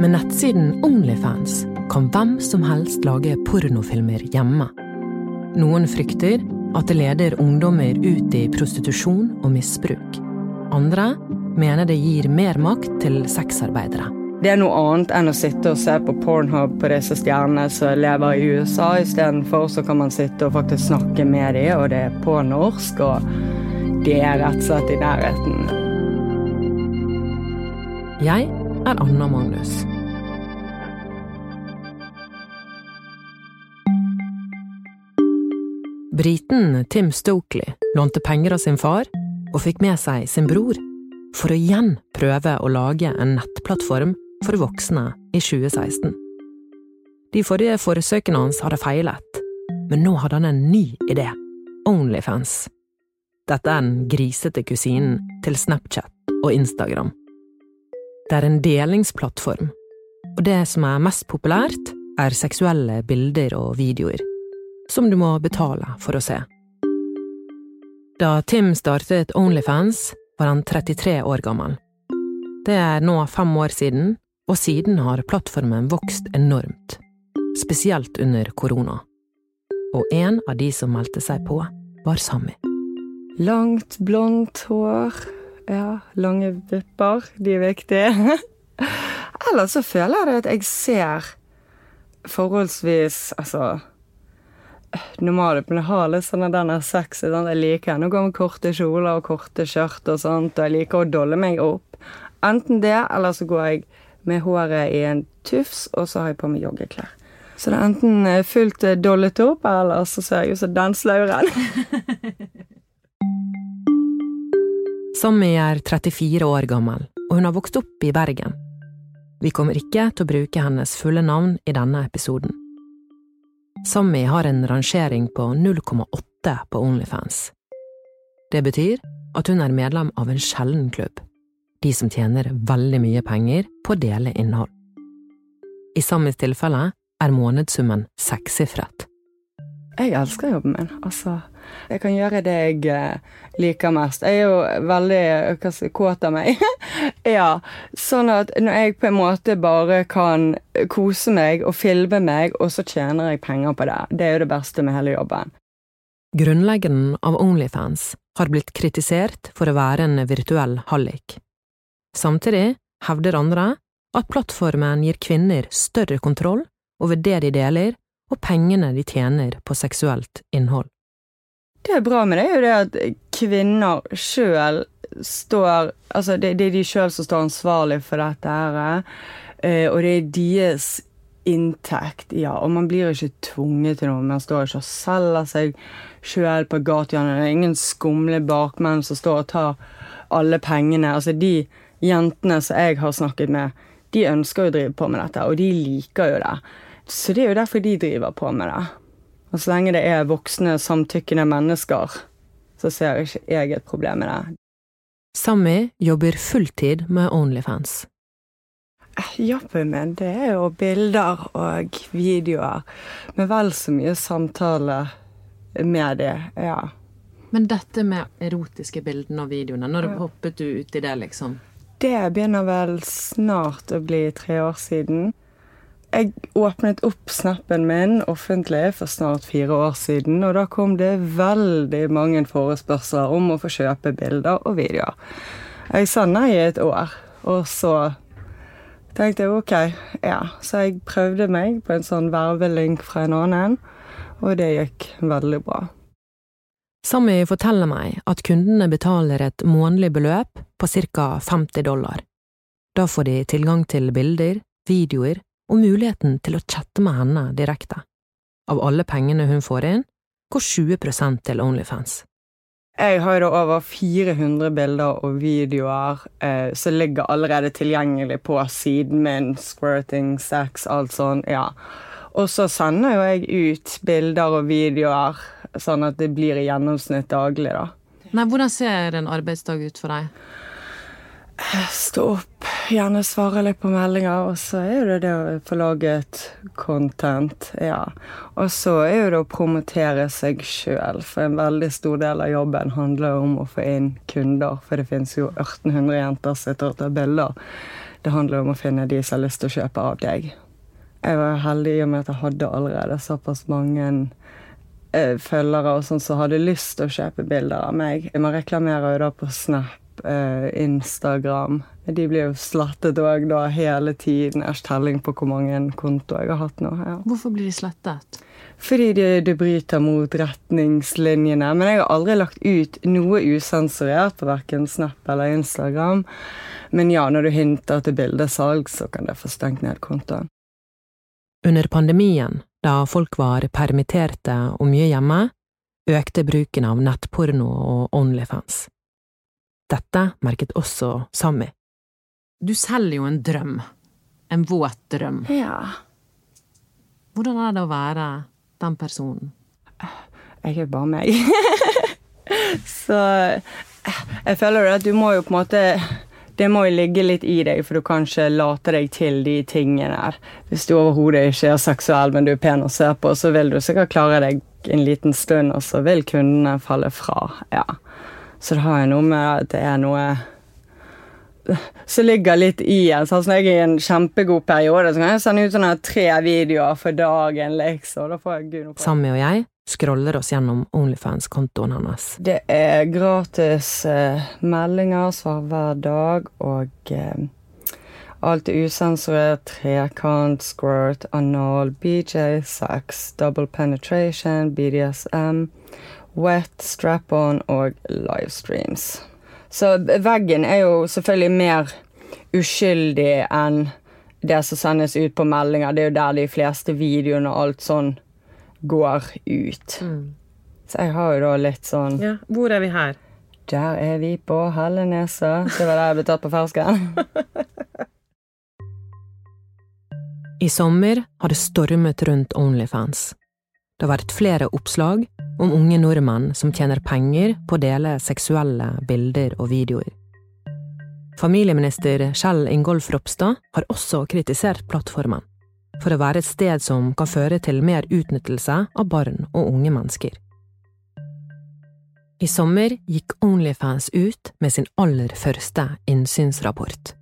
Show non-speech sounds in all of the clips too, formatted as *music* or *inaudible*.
Med nettsiden Onlyfans kan hvem som helst lage pornofilmer hjemme. Noen frykter at det leder ungdommer ut i prostitusjon og misbruk. Andre mener det gir mer makt til sexarbeidere. Det er noe annet enn å sitte og se på Pornhub på disse stjernene som lever i USA. Istedenfor så kan man sitte og faktisk snakke med dem, og det er på norsk, og det er rett og slett i nærheten. Jeg er Anna Magnus. Briten Tim Stokely lånte penger av sin far og fikk med seg sin bror for å igjen prøve å lage en nettplattform for voksne i 2016. De forrige forsøkene hans hadde feilet, men nå hadde han en ny idé – Onlyfans. Dette er den grisete kusinen til Snapchat og Instagram. Det er en delingsplattform, og det som er mest populært, er seksuelle bilder og videoer, som du må betale for å se. Da Tim startet Onlyfans, var han 33 år gammel. Det er nå fem år siden, og siden har plattformen vokst enormt, spesielt under korona. Og en av de som meldte seg på, var Sami. Langt, blondt hår. Ja, lange vipper. De er viktige. *laughs* Eller så føler jeg at jeg ser forholdsvis Altså normale men jeg har litt sånn den er sexy. Sånn, jeg liker Nå går med korte kjoler og korte skjørt og sånt, og jeg liker å dolle meg opp. Enten det, eller så går jeg med håret i en tufs, og så har jeg på meg joggeklær. Så det er enten fullt dollet opp, eller så ser jeg ut som den slauren. *laughs* Sammy er 34 år gammel, og hun har vokst opp i Bergen. Vi kommer ikke til å bruke hennes fulle navn i denne episoden. Sammy har en rangering på 0,8 på Onlyfans. Det betyr at hun er medlem av en sjelden klubb, de som tjener veldig mye penger på å dele innhold. I Sammys tilfelle er månedssummen sekssifret. Jeg elsker jobben min, altså. Jeg kan gjøre det jeg eh, liker mest. Jeg er jo veldig skal, kåt av meg. *laughs* ja, sånn at når jeg på en måte bare kan kose meg og filme meg, og så tjener jeg penger på det, det er jo det beste med hele jobben. Grunnleggeren av Onlyfans har blitt kritisert for å være en virtuell hallik. Samtidig hevder andre at plattformen gir kvinner større kontroll over det de deler, og pengene de tjener på seksuelt innhold. Det er bra med det, er jo det at kvinner sjøl står Altså, det, det er de sjøl som står ansvarlig for dette her, eh, og det er deres inntekt, ja. Og man blir ikke tvunget til noe. Man står ikke og selger seg sjøl på gatehjørnet. Det er ingen skumle bakmenn som står og tar alle pengene. Altså, de jentene som jeg har snakket med, de ønsker jo å drive på med dette, og de liker jo det. Så det er jo derfor de driver på med det. Og så lenge det er voksne, samtykkende mennesker, så ser ikke jeg et problem med det. Sammy jobber fulltid med Onlyfans. Jobben min, det er jo bilder og videoer, med vel så mye samtale med det, ja. Men dette med erotiske bildene og videoene, når ja. hoppet du ut i det, liksom? Det begynner vel snart å bli tre år siden. Jeg åpnet opp snappen min offentlig for snart fire år siden, og da kom det veldig mange forespørsler om å få kjøpe bilder og videoer. Jeg sa nei i et år, og så tenkte jeg ok, ja. Så jeg prøvde meg på en sånn vervelink fra en annen, og det gikk veldig bra. Sammy forteller meg at kundene betaler et månedlig beløp på ca 50 dollar. Da får de tilgang til bilder, videoer og muligheten til å chatte med henne direkte. Av alle pengene hun får inn, går 20% til Onlyfans. Jeg har da over 400 bilder og videoer eh, som ligger allerede tilgjengelig på siden min. Squirting, sex, alt sånn. Ja. Og så sender jo jeg ut bilder og videoer sånn at det blir i gjennomsnitt daglig, da. Nei, hvordan ser en arbeidsdag ut for deg? Stå opp, gjerne svare litt på meldinger, og så er det det å få laget content, ja. Og så er det å promotere seg sjøl, for en veldig stor del av jobben handler om å få inn kunder. For det finnes jo 1800 jenter som sitter og tar bilder. det handler om å finne de som har lyst til å kjøpe av deg. Jeg var heldig i og med at jeg hadde allerede såpass mange eh, følgere og sånn som hadde lyst til å kjøpe bilder av meg. Man reklamerer jo da på Snap, Instagram. De blir jo slettet òg da hele tiden. Jeg har telling på hvor mange kontoer jeg har hatt nå. Ja. Hvorfor blir de slettet? Fordi det, de bryter mot retningslinjene. Men jeg har aldri lagt ut noe usensurert på verken Snap eller Instagram. Men ja, når du hinter til bildesalg, så kan det få stengt ned kontoen. Under pandemien, da folk var permitterte og mye hjemme, økte bruken av nettporno og Onlyfans. Dette merket også Sammy. Du selger jo en drøm. En våt drøm. Ja. Hvordan er det å være den personen? Jeg er bare meg. *laughs* Så jeg føler at du må jo på en måte Det må jo ligge litt i deg, for du kan ikke late deg til de tingene der. Hvis du overhodet ikke er seksuell, men du er pen å se på, så vil du sikkert klare deg en liten stund, og så vil kundene falle fra. Ja. Så det har jo noe med at det er noe som ligger litt i en. Sånn når jeg er i en kjempegod periode, så kan jeg sende ut sånne tre videoer for dagen, liksom. Da får jeg gud noe Sammy og jeg scroller oss gjennom Onlyfans-kontoen hennes. Det er gratis eh, meldinger svar hver dag, og eh, alt er usensurert. Trekant, squirt, anal, BJ, sex, double penetration, BDSM, wet, strap-on og livestreams. Så veggen er jo selvfølgelig mer uskyldig enn det som sendes ut på meldinger. Det er jo der de fleste videoene og alt sånn går ut. Mm. Så jeg har jo da litt sånn Ja, Hvor er vi her? Der er vi på Helleneset. Det var der jeg ble tatt på fersken. I sommer har det stormet rundt Onlyfans. Det har vært flere oppslag om unge nordmenn som tjener penger på å dele seksuelle bilder og videoer. Familieminister Kjell Ingolf Ropstad har også kritisert plattformen for å være et sted som kan føre til mer utnyttelse av barn og unge mennesker. I sommer gikk Onlyfans ut med sin aller første innsynsrapport.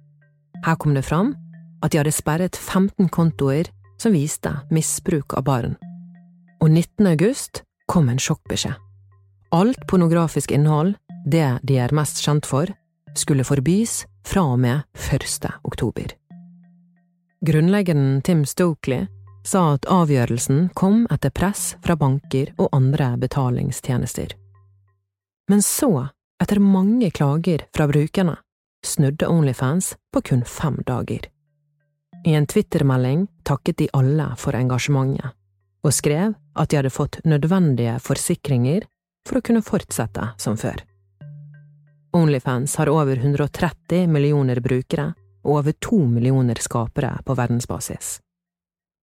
Her kom det fram at de hadde sperret 15 kontoer som viste misbruk av barn. Og 19. august kom en sjokkbeskjed. Alt pornografisk innhold, det de er mest kjent for, skulle forbys fra og med 1. oktober. Grunnleggeren Tim Stokely sa at avgjørelsen kom etter press fra banker og andre betalingstjenester. Men så, etter mange klager fra brukerne, snudde Onlyfans på kun fem dager. I en twittermelding takket de alle for engasjementet, og skrev at de hadde fått nødvendige forsikringer for å kunne fortsette som før. Onlyfans har over 130 millioner brukere og over to millioner skapere på verdensbasis.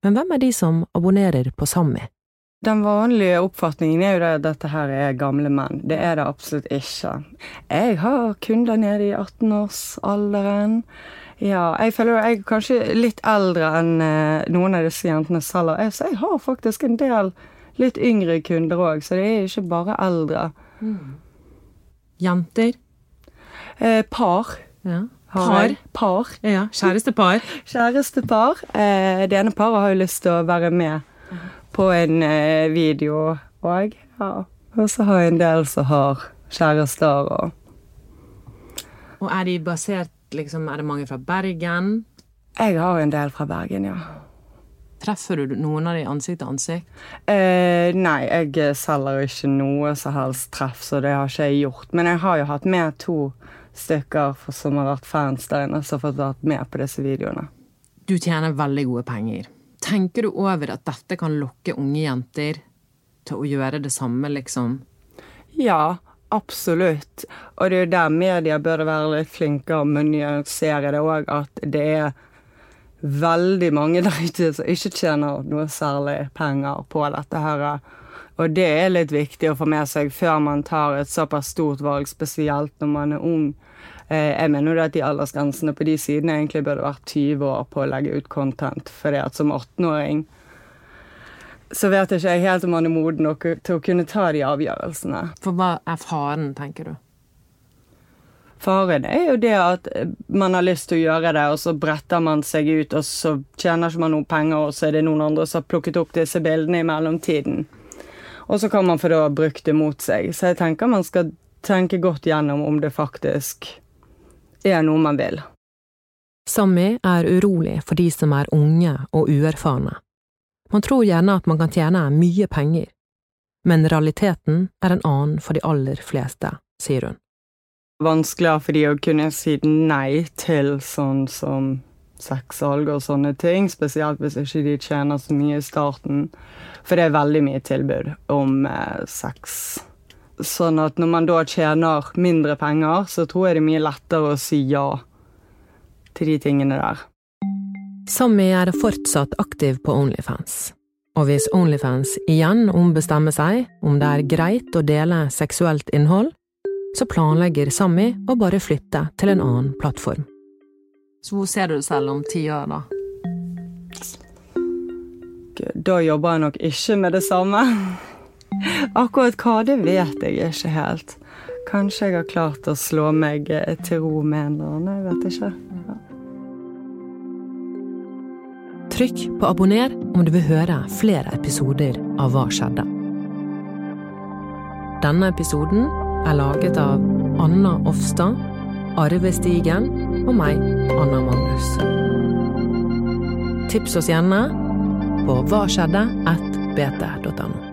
Men hvem er de som abonnerer på Sammy? Den vanlige oppfatningen er jo det at dette her er gamle menn. Det er det absolutt ikke. Jeg har kunder nede i 18-årsalderen. Ja, jeg føler jeg er kanskje litt eldre enn eh, noen av disse jentene selger. Så jeg har faktisk en del litt yngre kunder òg, så det er ikke bare eldre. Mm. Jenter? Eh, par. Ja. Par? Par. Ja, Kjærestepar? *laughs* Kjærestepar. Eh, det ene paret har jo lyst til å være med på en eh, video òg. Ja. Og så har jeg en del som har kjærester og Og er de basert liksom Er det mange fra Bergen? Jeg har en del fra Bergen, ja. Treffer du noen av de ansikt til ansikt? Eh, nei, jeg selger ikke noe som helst treff, så det har ikke jeg gjort. Men jeg har jo hatt med to stykker som har vært fans der inne, som har fått vært med på disse videoene. Du tjener veldig gode penger. Tenker du over at dette kan lokke unge jenter til å gjøre det samme, liksom? Ja, absolutt. Og det er jo der media bør være litt flinkere med å nyansere det òg, at det er veldig mange der ute som ikke tjener noe særlig penger på dette her. Og det er litt viktig å få med seg før man tar et såpass stort valg, spesielt når man er ung. Eh, jeg mener jo at de aldersgrensene på de sidene egentlig burde vært 20 år på å legge ut content. fordi at som 18-åring så vet jeg ikke helt om man er moden nok til å kunne ta de avgjørelsene. For hva er faren, tenker du? Faren er jo det at man har lyst til å gjøre det, og så bretter man seg ut, og så tjener ikke man noen penger, og så er det noen andre som har plukket opp disse bildene i mellomtiden. Og så kan man få da brukt det mot seg. Så jeg tenker man skal tenke godt gjennom om det faktisk er noe man vil. Sammy er urolig for de som er unge og uerfarne. Man tror gjerne at man kan tjene mye penger, men realiteten er en annen for de aller fleste, sier hun. Vanskeligere for de å kunne si nei til sånn som sexsalg og sånne ting, spesielt hvis ikke de tjener så mye i starten, for det er veldig mye tilbud om eh, sex. Sånn at når man da tjener mindre penger, så tror jeg det er mye lettere å si ja til de tingene der. Sammy er fortsatt aktiv på Onlyfans. Og hvis Onlyfans igjen ombestemmer seg om det er greit å dele seksuelt innhold, så planlegger Sammy å bare flytte til en annen plattform. Så hvor ser du deg selv om ti år, da? Da jobber jeg nok ikke med det samme. Akkurat hva, det vet jeg ikke helt. Kanskje jeg har klart å slå meg til ro med en eller annen, jeg vet ikke. Ja. Trykk på abonner om du vil høre flere episoder av Hva skjedde? Denne episoden er laget av Anna Offstad, Arve Stigen og meg, Anna Magnus. Tips oss gjerne på hva skjedde at bt.no.